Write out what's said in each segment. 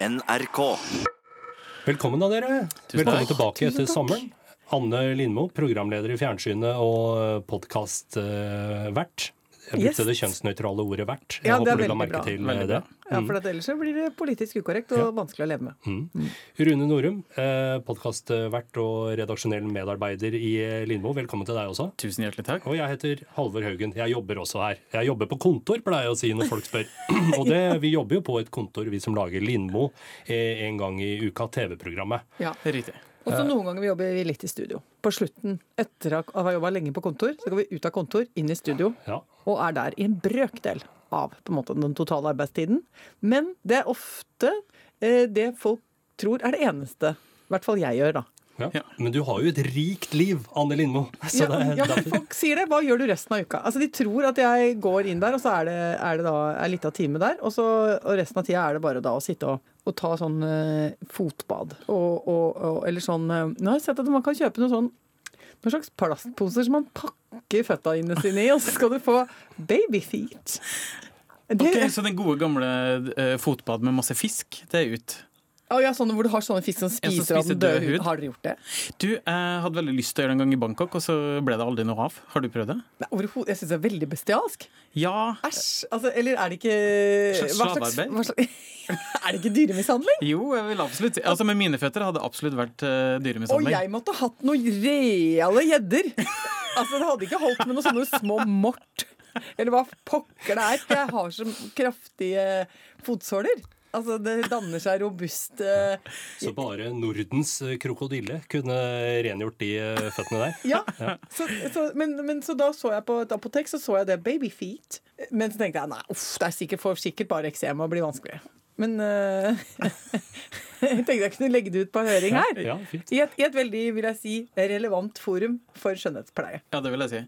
NRK. Velkommen da, dere. Velkommen takk. tilbake Tusen etter takk. sommeren. Anne Lindmo, programleder i fjernsynet og podkastvert. Jeg brukte Yes. det kjønnsnøytrale ordet vert. Jeg Ja, det er håper du la merke bra. til Veldig det. bra. Ja, for at ellers blir det politisk ukorrekt og vanskelig å leve med. Rune Norum, eh, podkastvert og redaksjonell medarbeider i Lindmo. Velkommen til deg også. Tusen hjertelig takk. Og jeg heter Halvor Haugen. Jeg jobber også her. Jeg jobber på kontor, pleier jeg å si når folk spør. Og det, vi jobber jo på et kontor, vi som lager Lindmo eh, en gang i uka, TV-programmet. Ja. Riktig. Og så noen ganger vi jobber vi litt i studio. På slutten, etter å ha jobba lenge på kontor, så går vi ut av kontor, inn i studio, Ja. og er der i en brøkdel av på en måte, den totale arbeidstiden. Men det er ofte eh, det folk tror er det eneste. I hvert fall jeg gjør, da. Ja. Ja. Men du har jo et rikt liv, Anne Lindmo. Så Ja, det er ja, men folk sier det. Hva gjør du resten av uka? Altså, De tror at jeg går inn der, og så er det, er det da en liten time der. Og, så, og resten av tida er det bare da å sitte og, og ta sånn uh, fotbad. Og, og, og, eller sånn uh, Nå har jeg sett at man kan kjøpe noe sånn noen slags plastposer som man pakker føtta inne sine i, og så skal du få babyfeet. Det, Ok, Så den gode gamle uh, fotbad med masse fisk, det er ut. Å ja, sånne hvor du har sånne fisk som spiser av død hud. Har dere gjort det? Du, jeg hadde veldig lyst til å gjøre det en gang i Bangkok, og så ble det aldri noe av. Har du prøvd det? Nei, overhodet. Jeg syns det er veldig bestialsk. Ja. Æsj! Altså, eller er det ikke Slags hva slags, slavearbeid? hva slags, Er det ikke dyremishandling? Jo, jeg vil absolutt Altså Med mine føtter hadde det absolutt vært uh, Og jeg måtte hatt noen reale gjedder. Altså, det hadde ikke holdt med noen sånne små mort. Eller hva pokker det er. Jeg har så kraftige fotsåler. Altså, det danner seg robust uh, Så bare Nordens eh, krokodille kunne rengjort de eh, føttene der. Ja. Så, så, men, men så da så jeg på et apotek, så så jeg det babyfeet. Men så tenkte jeg nei, uff, det er sikkert, for sikkert bare eksem og blir vanskelig. Men uh, jeg tenkte jeg kunne legge det ut på høring her. Ja, fint. I et, I et veldig vil jeg si, relevant forum for skjønnhetspleie. Ja, det vil jeg si.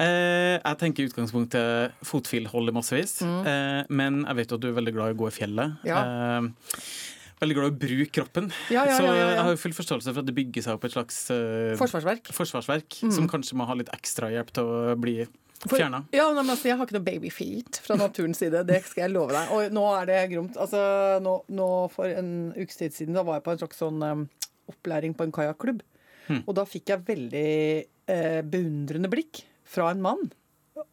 Uh, jeg tenker i utgangspunktet fotfil holder massevis, eh, men jeg vet jo at du er veldig glad i å gå i fjellet. Mm. Ja. Eh, veldig glad i å bruke kroppen. Ja, ja, Så ja, ja, ja. jeg har jo full forståelse for at det bygger seg opp et slags eh, Forsvarsverk. Mm. forsvarsverk, som kanskje må ha litt ekstra hjelp til å bli For- fjerna. Ja, men altså, Jeg har ikke noe babyfeet fra naturens side. Det skal jeg love deg. Og nå er det gromt. Altså, nå, nå For en ukes tid siden da var jeg på en slags sånn um, opplæring på en kajakklubb. Og da fikk jeg veldig eh, beundrende blikk fra en mann.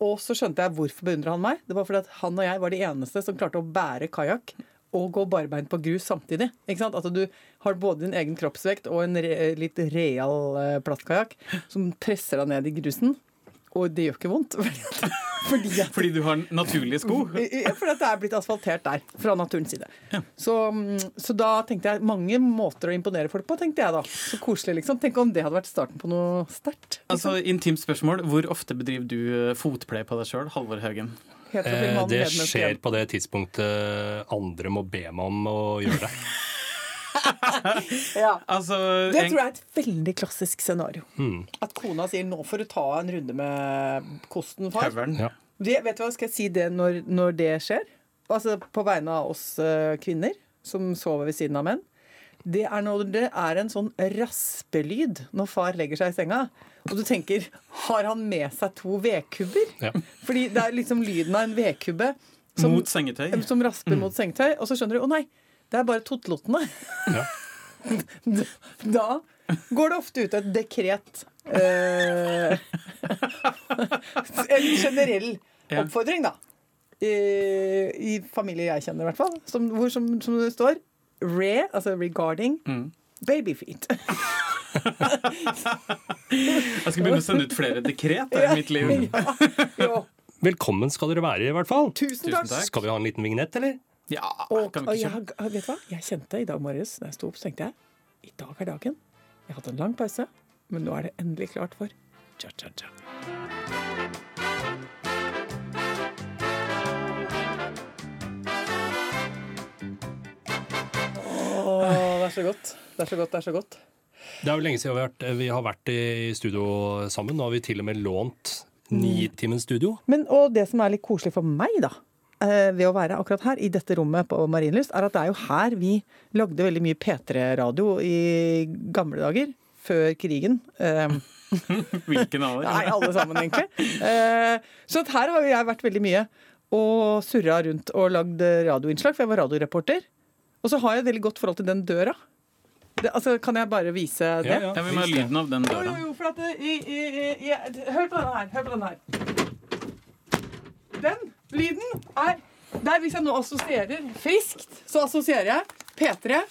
Og så skjønte jeg hvorfor beundra han meg. Det var fordi at han og jeg var de eneste som klarte å bære kajakk og gå barbeint på grus samtidig. Ikke sant? At du har både din egen kroppsvekt og en re litt real eh, plattkajakk som presser deg ned i grusen. Og det gjør ikke vondt. Fordi at, Fordi du har naturlige sko. Ja, fordi at det er blitt asfaltert der, fra naturens side. Så, mm, så da tenkte jeg mange måter å imponere folk på, tenkte jeg da. Så koselig, liksom. Tenk om det hadde vært starten på noe sterkt. Altså, Intimt spørsmål. Hvor ofte bedriver du eh, fotplay på deg sjøl, Halvor Haugen? Eh, det skjer på det tidspunktet andre må be meg om å gjøre det. Ja. Altså, Det tror jeg er et veldig klassisk scenario. Mm. At kona sier 'nå får du ta en runde med kosten, far'. Ja. Det, vet du hva, Skal jeg si det når, når det skjer? Altså På vegne av oss eh, kvinner som sover ved siden av menn. Det er når det er en sånn raspelyd når far legger seg i senga. Og du tenker har han med seg to vedkubber? Ja. Fordi det er liksom lyden av en vedkubbe som, Mot sengetøy. som rasper mot sengetøy. Og så skjønner du å nei, det er bare totlottene. Ja. Da går det ofte ut et dekret eh, En generell oppfordring, da. I, I familier jeg kjenner, i hvert fall. Som, hvor, som, som det står Re, altså regarding Mm. babyfeet. Jeg skal begynne å sende ut flere dekret i mitt liv. Ja. Velkommen skal dere være, i hvert fall. Tusen takk. Skal vi ha en liten vignett, eller? Ja, Og, kan vi ikke kjøre? Jeg, vet du hva? Jeg kjente i dag morges da jeg sto opp, så tenkte jeg i dag er dagen. Jeg har hatt en lang pause, men nå er det endelig klart for cha-cha-cha. Åh, det er så godt. Det er så godt, det er så godt. Det er jo lenge siden vi har vært, vi har vært i studio sammen. Nå har vi til og med lånt Nitimen studio. Men, og det som er litt koselig for meg, da, ved å være akkurat her, i dette rommet på Marienlyst, er at det er jo her vi lagde veldig mye P3-radio i gamle dager. Før krigen. Eh, Hvilken av Nei, alle sammen, egentlig. Eh, så at her har jo jeg vært veldig mye og surra rundt og lagd radioinnslag, for jeg var radioreporter. Og så har jeg et veldig godt forhold til den døra. Det, altså, kan jeg bare vise det? Ja, ja. Ja, vi må ha lyden av den døra. jo, jo, for at i, i, i, i, Hør på denne her. Hør på denne her. Den lyden er Der hvis jeg nå assosierer friskt, så assosierer jeg P3,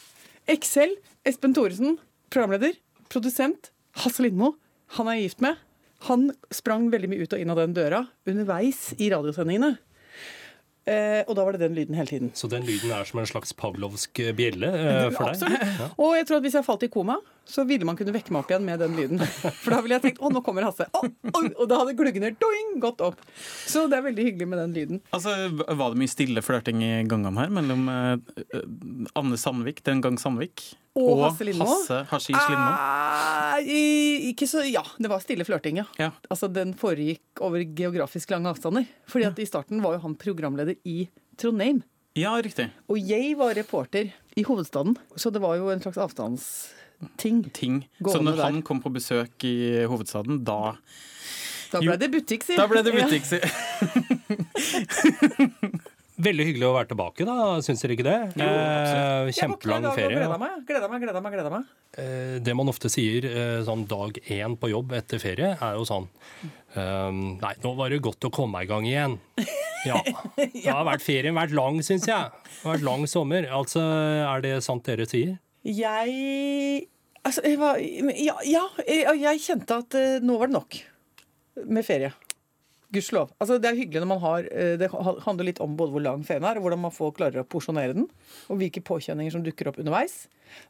Excel, Espen Thoresen, programleder, produsent, Hasse Lindmo. Han er gift med. Han sprang veldig mye ut og inn av den døra underveis i radiosendingene. Eh, og da var det den lyden hele tiden. Så den lyden er som en slags pavlovsk bjelle eh, for deg? Absolutt. Og jeg tror at hvis jeg falt i koma, så ville man kunne vekke meg opp igjen med den lyden. For da ville jeg tenkt å, nå kommer Hasse. Å, oi, og da hadde gluggen doing, gått opp. Så det er veldig hyggelig med den lyden. Altså, Var det mye stille flørting i gangene her mellom eh, Anne Sandvik, den gang Sandvik, Og Hasse Lindmo? Hasse Hashish Lindmo? Ah, i- ikke så, ja, det var stille flørting, ja. Ja. Altså, Den foregikk over geografisk lange avstander. Fordi at i starten var jo han programleder i Trondheim. ja, riktig. Og jeg var reporter i hovedstaden, så det var jo en slags avstandsting. Ting. ting. Så når der. han kom på besøk i hovedstaden, da, Da Jo. ble det butikk, si. da ble det butikk. si. Veldig hyggelig å være tilbake, da. Syns dere ikke det? Jo, eh, kjempelang ferie. gleda meg. Gleda meg, gleda meg, gleda meg. Eh, Det man ofte sier eh, sånn dag én på jobb etter ferie, er jo sånn eh, Nei, nå var det godt å komme i gang igjen. Ja. Da har vært ferien vært lang, syns jeg. Det har vært lang sommer. Altså, er det sant dere sier? Jeg Altså, jeg var Ja, ja jeg, jeg kjente at eh, nå var det nok med ferie. Gudskjelov. Altså, det er hyggelig når man har eh, Det handler litt om både hvor lang ferien er, og hvordan man får klarer å porsjonere den, og hvilke påkjenninger som dukker opp underveis.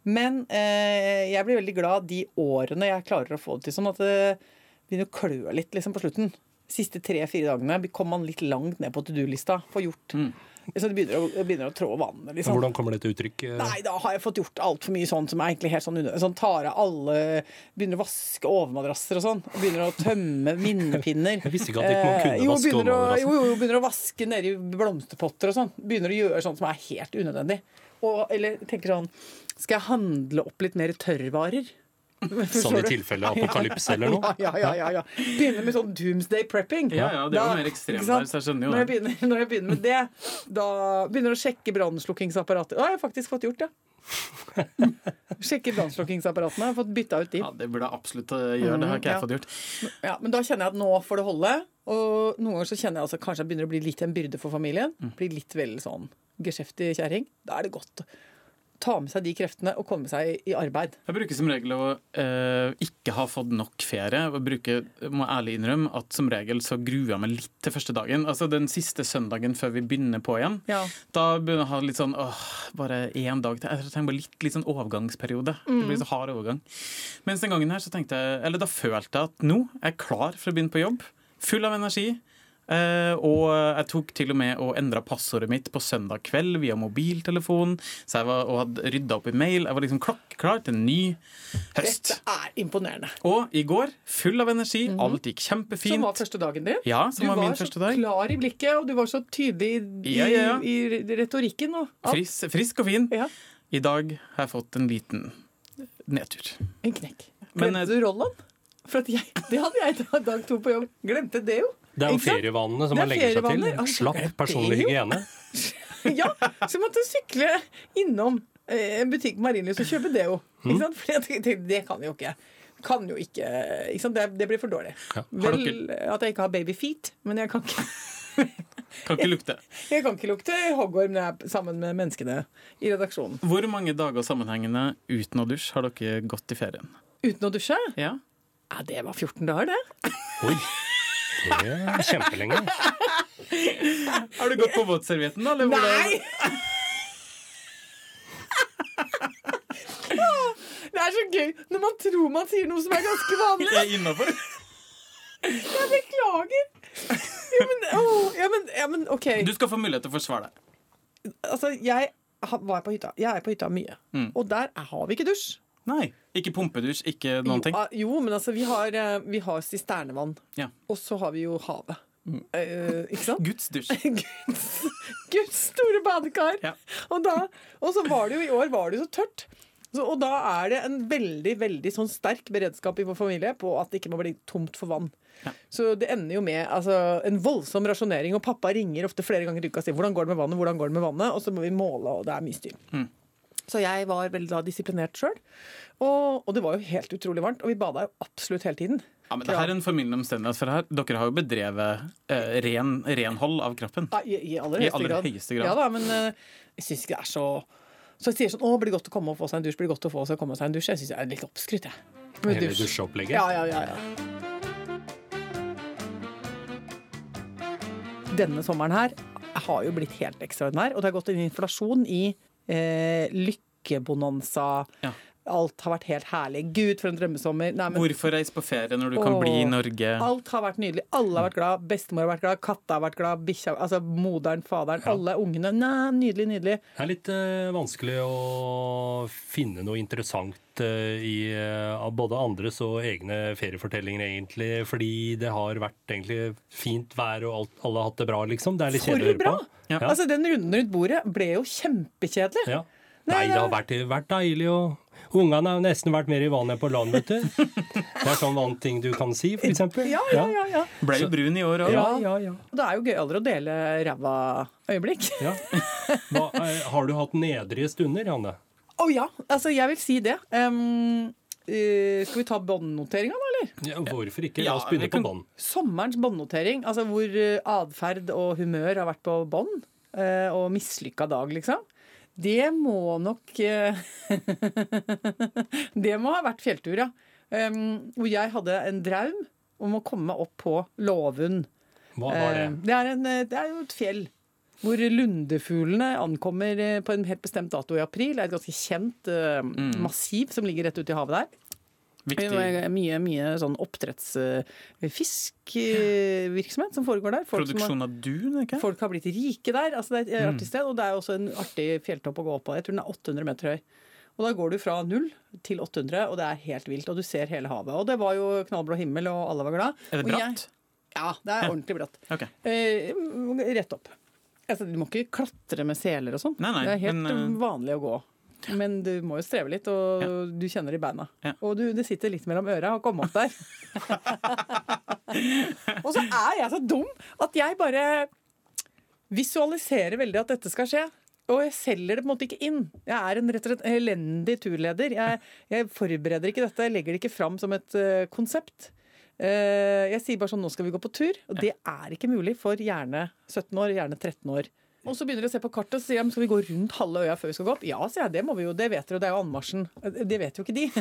Men eh, jeg blir veldig glad de årene jeg klarer å få det til sånn at det begynner å klø litt liksom, på slutten. Siste tre-fire dagene kommer man litt langt ned på to do-lista. Får gjort. Så det begynner å, det begynner å trå vannet. liksom. Hvordan kommer det til uttrykk? eh? Nei, da har jeg fått gjort altfor mye sånn som er egentlig helt sånn unødvendig. Sånn tar av alle Begynner å vaske overmadrasser og sånn. og Begynner å tømme minnepinner. Jeg visste ikke at ikke man kunne Eh, jo, vaske overmadrasser. jo, jo, begynner å vaske nedi blomsterpotter og sånn. Begynner å gjøre sånn som er helt unødvendig. Og, eller tenker sånn Skal jeg handle opp litt mer tørrvarer? Sånn i tilfelle apokalypse eller noe? Ja, ja, ja, ja, Begynne med sånn doomsday prepping. Ja, ja, det er jo mer ekstremt der, så jeg skjønner jo når jeg, begynner, når jeg begynner med det, da begynner jeg å sjekke brannslukkingsapparatet. Det har jeg faktisk fått gjort, ja. Sjekke brannslukningsapparatene. Fått bytta ut de. Ja, Det burde jeg absolutt gjøre. Det har ikke ja. jeg fått gjort. Ja, men da kjenner jeg at nå får det holde. Og noen ganger så kjenner jeg altså kanskje jeg begynner å bli litt en byrde for familien. Blir litt vel sånn geskjeftig kjerring. Da er det godt ta med seg de kreftene og komme seg i arbeid. Jeg bruker som regel å eh, ikke ha fått nok ferie. og bruker, må ærlig innrømme at som regel så gruer jeg meg litt til første dagen. Altså Den siste søndagen før vi begynner på igjen. Ja. Da begynner jeg å ha litt sånn åh, bare én dag til. Jeg trenger bare litt, litt sånn overgangsperiode. Det blir så hard overgang. Mens den gangen her så tenkte jeg, eller da følte jeg at nå er jeg klar for å begynne på jobb. Full av energi. Eh, og jeg tok til og med og endra passordet mitt på søndag kveld via mobiltelefon. Så jeg var, og hadde rydda opp i mail. Jeg var liksom klokkeklar til en ny høst. Dette er imponerende. Og i går, full av energi. Alt gikk kjempefint. Som var første dagen din. Ja, som du var var min første dag. Du var så klar i blikket, og du var så tydelig i, Ja, ja, ja. i, retorikken. Og. Fris, frisk og fin. Ja, I dag har jeg fått en liten nedtur. en knekk. Men, Glemte du rollen? For jeg, det hadde jeg da dag to på jobb. Glemte det jo. Det er jo ferievanene som man legger seg til. Altså, Slapp er personlig hygiene. Ja, så måtte jeg sykle innom eh, en butikk på Marienlyst og kjøpe deo. Mm. Ikke sant? For jeg tenkte, det kan jo ikke. Kan jo ikke, ikke sant? Det, det blir for dårlig. Ja. Vel at jeg ikke har baby feet, men jeg kan ikke, Kan ikke lukte. jeg kan ikke lukte hoggorm når jeg er sammen med menneskene i redaksjonen. Hvor mange dager sammenhengende uten å dusje har dere gått i ferien? Uten å dusje? Ja. Ja, det var 14 dager, det. Oi, det er kjempelenge. Har du gått på våtservietten, da? Eller Nei! Det er så gøy når man tror man sier noe som er ganske vanlig. Jeg er innafor. Jeg beklager. Ja, men, oh, ja, men, ja, men OK. Du skal få mulighet til å forsvare deg. Altså, jeg var på hytta. Jeg er på hytta mye. Mm. Og der har vi ikke dusj. Nei. Ikke pumpedusj, ikke noen ting. Jo, ah, jo, men altså, vi har, eh, vi har sisternevann. Ja. Og så har vi jo havet. Uh, ikke sant? Guds dusj. Guds, Guds store badekar. Ja. Og, da, og så var det jo i år var det jo så tørt. Så, og da er det en veldig veldig sånn sterk beredskap i vår familie på at det ikke må bli tomt for vann. Ja. Så det ender jo med altså, en voldsom rasjonering, og pappa ringer ofte flere ganger i uka og sier 'hvordan går det med vannet', hvordan går det med vannet, og så må vi måle, og det er mye styr. Mm. Så jeg var veldig da disiplinert sjøl. Og, og det var jo helt utrolig varmt. Og vi bada jo absolutt hele tiden. Ja, men det her er en formildende omstendighet, for her, dere har jo bedrevet eh, ren, renhold av kroppen. Ja, i, i aller I høyeste aller grad. høyeste grad. Ja da, men eh, jeg syns ikke det er så Så jeg sier sånn Å, blir det godt å komme og få seg en dusj? Blir det godt å få seg komme seg en dusj? Jeg syns jeg er litt oppskrytt, jeg. Med Hele dusj. dusjeopplegget. Ja, ja, ja, ja. Denne sommeren her har jo blitt helt ekstraordinær, og det har gått en inflasjon i lykkebonanza. Ja. Alt har vært helt herlig. Gud, for en drømmesommer. Nei, men Hvorfor reise på ferie når du kan bli i Norge? Alt har vært nydelig. Alle har vært glad. Bestemor har vært glad, katta har vært glad, bikkja Altså moderen, faderen, alle ungene. Nei, nydelig, nydelig. Det er litt uh, vanskelig å finne noe interessant eh, i eh, av både andres og egne feriefortellinger, egentlig. Fordi det har vært egentlig fint vær, og alt, alle har hatt det bra, liksom. Det er litt kjedelig å høre bra! på. Ja. Altså, den runden rundt bordet ble jo kjempekjedelig. Ja. Nei, det- har vært, vært deilig og Ungene har jo nesten vært mer i vannet på land, vet du. Det er sånn vant ting du kan si, eksempel. Ja, ja, ja. ja. Ble jo brun i år òg. Ja, ja, ja. Det er jo gøyere å dele ræva øyeblikk. ja. Hva, eh, har du hatt nedrige stunder, Janne? Å ja, altså jeg vil si det. Um, uh, skal vi ta båndnoteringa, da, eller? Ja, hvorfor ikke? Ja, La oss begynne på bånd. Sommerens båndnotering, altså hvor eh, atferd og humør har vært på bånd. Uh, Og mislykka dag, liksom. Det må nok eh, Det må ha vært fjelltur, ja. Um, hvor jeg hadde en draum om å komme opp på Låvund. Hva var det? Eh, Det er, en, eh, det er jo et fjell hvor lundefuglene ankommer eh, på en helt bestemt dato i april. Det er et ganske kjent eh, massiv som ligger rett ute i havet der. Viktig. Det er Mye, mye sånn oppdrettsfiskvirksomhet som foregår der. Folk, som Produksjon av dun, ikke har, folk har blitt rike der. Altså det er et artig sted, og det er også en artig fjelltopp å gå opp på. Jeg tror den er 800 meter høy. Og da går du fra null til 800, og det er helt vilt. Og du ser hele havet. Og det var jo knallblå himmel, og alle var glad. Er det bratt? jeg-? Ja, det er ordentlig bratt. Okay. Eh, rett opp. Altså, du må ikke klatre med seler og sånn. Det er helt men, eh, vanlig å gå. Men du må jo streve litt, og du kjenner det i beina. Ja. Og du, det sitter litt mellom øra å komme opp der. og så er jeg så dum at jeg bare visualiserer veldig at dette skal skje. Og jeg selger det på en måte ikke inn. Jeg er en rett og slett elendig turleder. Jeg, jeg forbereder ikke dette, jeg legger det ikke fram som et uh, konsept. Uh, jeg sier bare sånn nå skal vi gå på tur, og det er ikke mulig for gjerne 17 år, gjerne 13 år. Og så begynner de å se på kartet og sier de, skal vi gå rundt halve øya før vi skal gå opp. Ja, sier jeg, det må vi jo, det vet dere, det er jo anmarsjen. Det vet jo ikke de.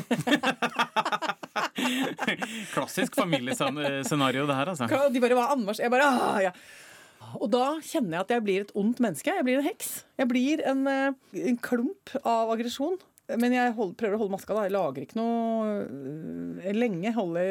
Klassisk familiescenario, det her, altså. De bare var anmarsj? Jeg bare ah, ja. Og da kjenner jeg at jeg blir et ondt menneske. Jeg blir en heks. Jeg blir en, eh, en klump av aggresjon. Men jeg hold, prøver å holde maska. da. Jeg lager ikke noe øh, lenge. Holder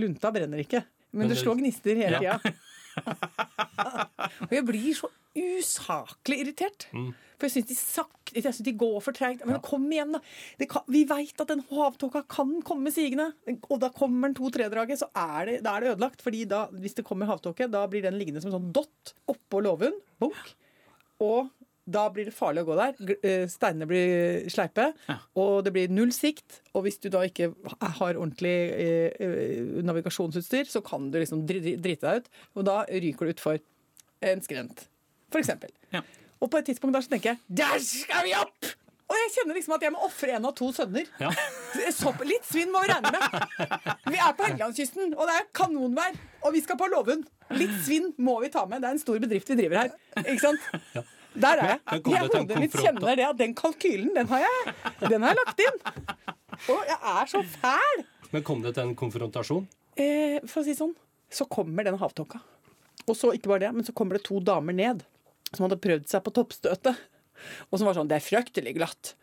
Lunta brenner ikke. Men det slår gnister hele Ja. tida. Og jeg blir så usaklig irritert. Mm. For jeg syns de, jeg synes de går for treigt. Men kom igjen, da! Det kan, vi veit at den havtåka kan komme sigende. Og da kommer den to-tre-draget, så er det, da er det ødelagt. Fordi da, hvis det kommer havtåke, da blir den liggende som en sånn dott oppå låven. Bunk. Og da blir det farlig å gå der. Eh, Steinene blir sleipe, Ja. og det blir null sikt. Og hvis du da ikke har ordentlig eh, eh, navigasjonsutstyr, så kan du liksom dri- dri- drite deg ut. Og da ryker du utfor en skrent, for eksempel. Ja. Og på et tidspunkt der så tenker jeg Der skal vi opp! Og jeg kjenner liksom at jeg må ofre en av to sønner. Ja. Så, litt svinn må vi regne med. Vi er på Helgelandskysten, og det er kanonvær. Og vi skal på Låvund. Litt svinn må vi ta med. Det er en stor bedrift vi driver her. Ikke sant? Der er jeg. Jeg hodet mitt kjenner det at den kalkylen, den har jeg, den har jeg lagt inn. Og jeg er så fæl. Men kom det til en konfrontasjon? Eh, for å si sånn, så kommer den havtåka. Og så ikke bare det, men så kommer det to damer ned som hadde prøvd seg på toppstøtet. Og som var sånn Det er fryktelig glatt.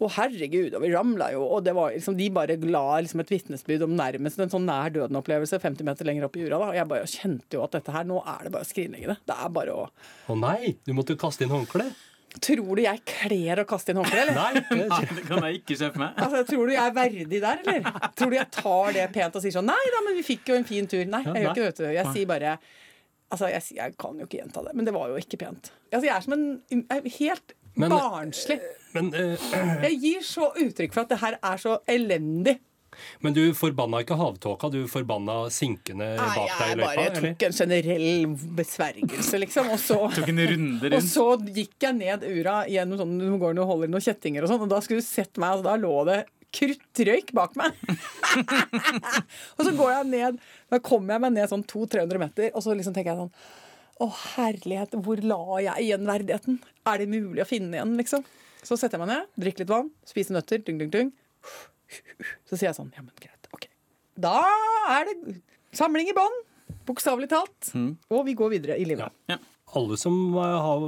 og herregud, og vi ramla jo. Og det var liksom, de bare la liksom et vitnesbyrd om nærmest en sånn nær døden-opplevelse 50 meter lenger opp i jorda. da. Og jeg bare kjente jo at dette her, nå er det bare å skrinlegge det. Det er bare å Å nei, du måtte kaste inn håndkleet? Tror du jeg kler å kaste inn håndkle, eller? Nei. det- Nei, det kan jeg ikke se for meg. Altså, Tror du jeg er verdig der, eller? Tror du jeg tar det pent og sier sånn Nei da, men vi fikk jo en fin tur. Nei, jeg gjør ikke det. Jeg sier bare Altså, jeg, jeg kan jo ikke gjenta det, men det var jo ikke pent. Altså, Jeg er som en er helt Men- barnslig. Men uh, Jeg gir så uttrykk for at det her er så elendig. Men du forbanna ikke havtåka, du forbanna sinkene Nei, bak deg i jeg bare tok en generell besvergelse, liksom. Og så, Tok en runde og så gikk jeg ned ura gjennom sånn, du går og holder i noen kjettinger og sånn, og da skulle du sett meg, altså, da lå det kruttrøyk bak meg. og så går jeg ned, da kommer jeg meg ned sånn 200-300 meter, og så liksom tenker jeg sånn Å, herlighet, hvor la jeg igjen verdigheten? Er det mulig å finne igjen, liksom? Så setter jeg meg ned, drikker litt vann, spiser nøtter, dung, dung, dung. Så sier jeg sånn, ja, men greit, ok. Da er det samling i bånd, bokstavelig talt. Og vi går videre i livet. Ja. Alle som eh, har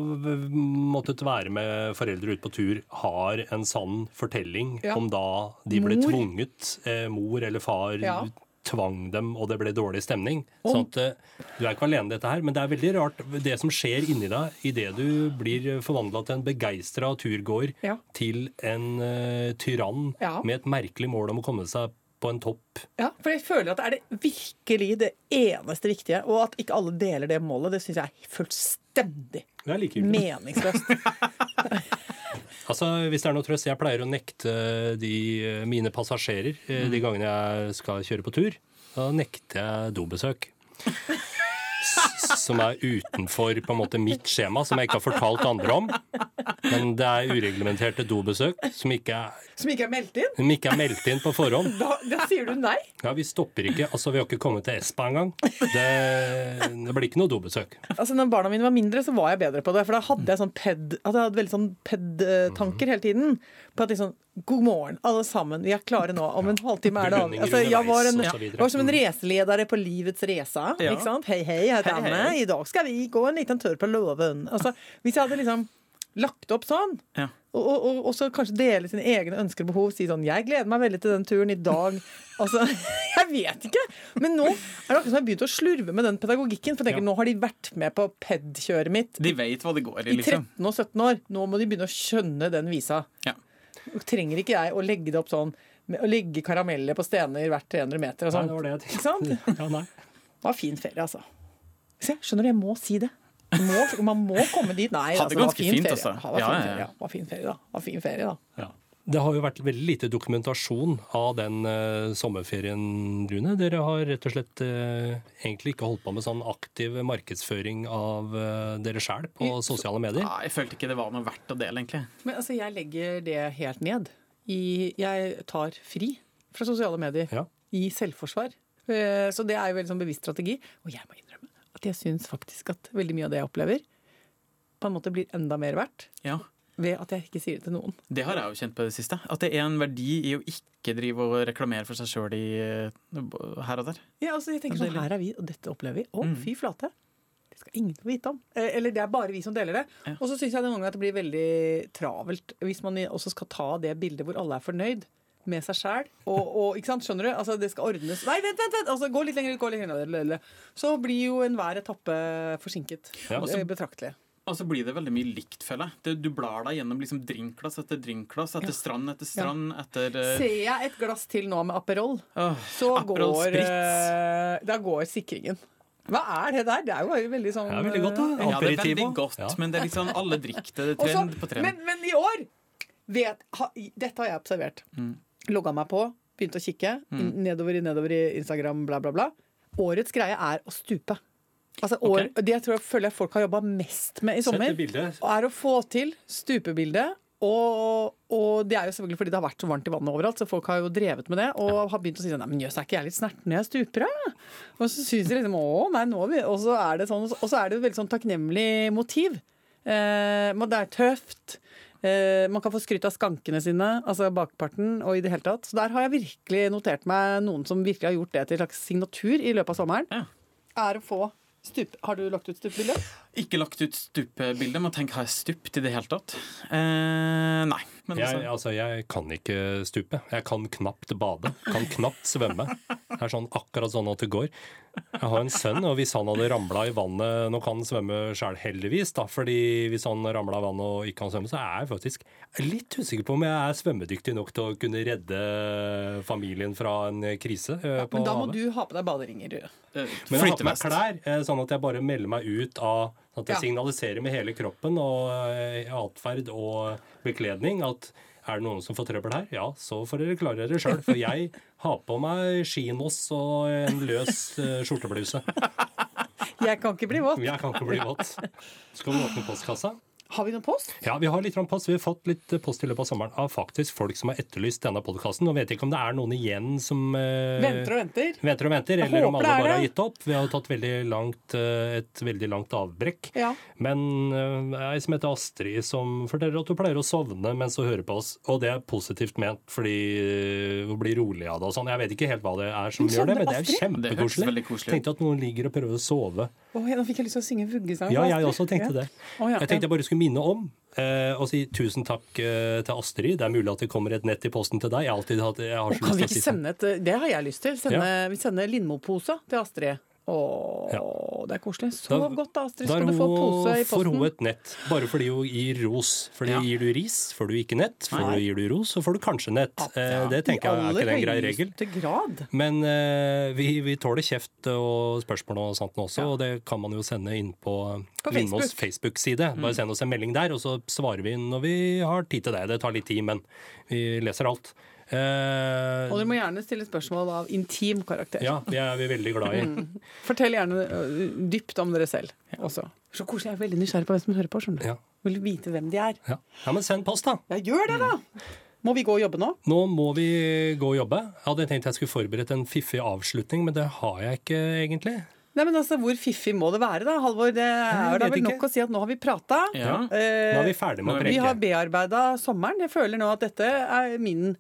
måttet være med foreldre ut på tur, har en sann fortelling Ja. om da de ble Mor. tvunget, eh, mor eller far Ja. tvang dem, og det ble dårlig stemning. Sånn at eh, Du er ikke alene i dette her, men det er veldig rart det som skjer inni deg idet du blir forvandla til en begeistra turgåer Ja. til en eh, tyrann med et merkelig mål om å komme seg på en topp. Ja, for jeg føler at det er det virkelig det eneste viktige. Og at ikke alle deler det målet, det syns jeg er fullstendig Det er meningsløst. Altså, Hvis det er noe trøst, jeg pleier å nekte de, eh, mine passasjerer eh, Mm. de gangene jeg skal kjøre på tur. Da nekter jeg dobesøk. Som er utenfor på en måte mitt skjema, som jeg ikke har fortalt andre om. Men det er ureglementerte dobesøk som ikke er, Som ikke er meldt inn. som ikke er meldt inn på forhånd. Da, da sier du nei. Ja, Vi stopper ikke. Altså, Vi har ikke kommet til Espa engang. Det, det blir ikke noe dobesøk. Altså, når barna mine var mindre, så var jeg bedre på det. For da hadde jeg sånn ped, altså, jeg hadde veldig sånn ped-tanker hele tiden. På at liksom God morgen, alle sammen. Vi er klare nå. Om en halvtime er det av. Altså, jeg var, en, var som en raceleder på livets race. Ja. Ikke sant? Hei, hei, jeg heter Hei, Anne. hei. I dag skal vi gå en liten tur på låven. Altså, hvis jeg hadde liksom lagt opp sånn, Ja. og, og, og, og så kanskje dele sine egne ønsker og behov. Si sånn 'Jeg gleder meg veldig til den turen i dag'. Altså, jeg vet ikke. Men nå er det akkurat som jeg har begynt å slurve med den pedagogikken. For jeg tenker, Ja. nå har de vært med på ped-kjøret mitt De vet hva det går i, i liksom. 13 og 17 år. Nå må de begynne å skjønne den visa. Ja. Trenger ikke jeg å legge det opp sånn med å legge karameller på stener hvert 300 meter og Nei, sånn. det var det jeg Ikke sant? Ja, nei. Det var fin ferie, altså. Se, skjønner du, jeg må si det. Må, man må komme dit. Nei, Hadde altså, det var fin fint, ferie. altså. Ja, det var Ja, fin ferie, ja. Var fin ferie, da. Det var fin ferie, da. Ja. Det har jo vært veldig lite dokumentasjon av den uh, sommerferien, Rune. Dere har rett og slett uh, egentlig ikke holdt på med sånn aktiv markedsføring av uh, dere sjæl på sosiale medier. Ja, jeg følte ikke det var noe verdt å dele, egentlig. Men altså, jeg legger det helt ned. I, jeg tar fri fra sosiale medier Ja. i selvforsvar. Så det er jo veldig sånn bevisst strategi. Og jeg må innrømme at jeg syns faktisk at veldig mye av det jeg opplever, på en måte blir enda mer verdt Ja. ved at jeg ikke sier det til noen. Det har jeg jo kjent på det siste. At det er en verdi i å ikke drive og reklamere for seg sjøl her og der. Ja, altså jeg tenker sånn. Her er vi, og dette opplever vi. Å, Mm. fy flate. Det skal ingen få vite om. Eh, Eller det er bare vi som deler det. Ja. Og så syns jeg noen ganger at det blir veldig travelt hvis man også skal ta det bildet hvor alle er fornøyd med seg sjæl. Og, og, ikke sant, skjønner du? Altså, det skal ordnes Nei, vent, vent! vent. Altså, gå litt lenger ut, gå litt lenger. Så blir jo enhver etappe forsinket. Ja. Altså, Betraktelig. Og så blir det veldig mye likt, føler jeg. Det- Du blar deg gjennom liksom drinkglass etter drinkglass, etter strand etter strand, etter uh... Ser jeg et glass til nå med Aperol, oh, så Aperol går Spritz. eh, Da går sikringen. Hva er det der? Det er jo veldig sånn Det er veldig godt, da. Ja, det er veldig godt, Ja. men det er sånn alle drikker det. Trend Og så- trend på trend. Men, men i år vet, ha, Dette har jeg observert. Mm. Logga meg på, begynte å kikke. Mm. Nedover i nedover i Instagram, bla, bla, bla. Årets greie er å stupe. Altså, år. Det tror jeg føler jeg folk har jobba mest med i sommer. Er å få til stupebildet. Og, og det er jo selvfølgelig fordi det har vært så varmt i vannet overalt, så folk har jo drevet med det. Og har begynt å si sånn Nei, men jøss, er ikke jeg litt snerten når jeg stuper, da? Og så syns de liksom Å, nei, nå vi Og så er det sånn, og så er det et veldig sånn takknemlig motiv. Eh, det er tøft. Eh, man kan få skryt av skankene sine, altså bakparten, og i det hele tatt. Så der har jeg virkelig notert meg noen som virkelig har gjort det til en slags signatur i løpet av sommeren. Ja. Er å få stup... Har du lagt ut stupbilde? Ikke lagt ut stupbilde, Må tenke, har jeg stupt i det hele tatt? Eh, nei. Men Jeg, altså, altså, jeg kan ikke stupe. Jeg kan knapt bade. Kan knapt svømme. Det er sånn akkurat sånn at det går. Jeg har en sønn, og hvis han hadde ramla i vannet Nå kan han svømme sjøl, heldigvis, da, fordi hvis han ramla i vannet og ikke kan svømme, så er jeg faktisk litt usikker på om jeg er svømmedyktig nok til å kunne redde familien fra en krise Ja, Men da må havet. du ha på deg baderinger. eh, Men jeg har på meg klær, eh, sånn at jeg bare melder meg ut av Sånn at jeg Ja. signaliserer med hele kroppen og eh, atferd og bekledning at Er det noen som får trøbbel her? Ja, så får dere klare dere sjøl. For jeg har på meg skinos og en løs eh, skjortebluse. Jeg kan ikke bli våt. Jeg kan ikke bli våt. Skal vi åpne postkassa? Har vi noen post? Ja, vi har litt post. Vi har fått litt post i løpet av sommeren av faktisk folk som har etterlyst denne podkasten. Nå vet jeg ikke om det er noen igjen som eh, Venter og venter. venter og venter, Jeg eller om alle bare har gitt opp. Vi har jo tatt veldig langt, eh, et veldig langt avbrekk. Ja. Men eh, ei som heter Astrid, som forteller at hun pleier å sovne mens hun hører på oss. Og det er positivt ment, fordi eh, hun blir rolig av det og sånn. Jeg vet ikke helt hva det er som gjør det, men det er kjempekoselig. Tenkte at noen ligger og prøver å sove. Åh, ja, nå fikk jeg lyst til å synge vuggesang. Ja, jeg også tenkte det. Jeg tenkte jeg bare skulle minne om eh, og si tusen takk eh, til Astrid. Det er mulig at det kommer et nett i posten til deg. Jeg har alltid hatt jeg har så Kan lyst til å ikke si sånn. sende et Det har jeg lyst til. Sende, Vi sender Lindmo-pose til Astrid. Å, Ja. det er koselig. Sov Da- godt, da, Astrid. Skal du få pose i får hun et nett, bare fordi hun gir ros. Fordi Ja. gir du ris, får du ikke nett. For Nei. gir du ros, så får du kanskje nett. Ja. det tenker jeg er ikke den greie regel. Men uh, vi, vi tåler kjeft og spørsmål og sånt også, Ja. og det kan man jo sende inn på, På Lindmos Facebook. Facebook-side. Mm. Bare send oss en melding der, og så svarer vi når vi har tid til det. Det tar litt tid, men vi leser alt. Eh, Og dere må gjerne stille spørsmål av intim karakter. ja, det er vi veldig glad i. Fortell gjerne dypt om dere selv også. Så koselig. Jeg er veldig nysgjerrig på hvem som hører på. skjønner du. Ja. Vil vite hvem de er. Ja. ja, men send post, da. Ja, gjør det, da! Må vi gå og jobbe nå? Nå må vi gå og jobbe. Jeg hadde tenkt jeg skulle forberedt en fiffig avslutning, men det har jeg ikke egentlig. Nei, men altså, Hvor fiffig må det være, da? Halvor, det er da vel ikke. nok å si at nå har vi prata. Ja. Nå er vi ferdig med å Vi har preke. bearbeida sommeren. Jeg føler nå at dette er min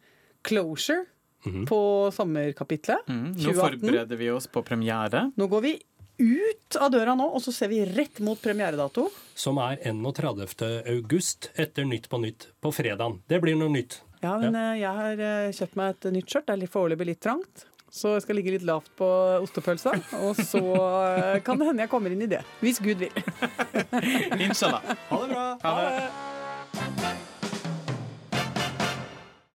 closure Mhm. på sommerkapitlet. Mm, nå 2018. forbereder vi oss på premiere. Nå går vi ut av døra nå, og så ser vi rett mot premieredato. Som er 31. august etter Nytt på Nytt på fredagen. Det blir noe nytt. Ja, men ja. jeg har eh, kjøpt meg et nytt skjørt. Det er foreløpig litt trangt. Så jeg skal ligge litt lavt på ostepølsa. Og så eh, kan det hende jeg kommer inn i det. Hvis Gud vil. Inshallah. Ha det bra! Ha det.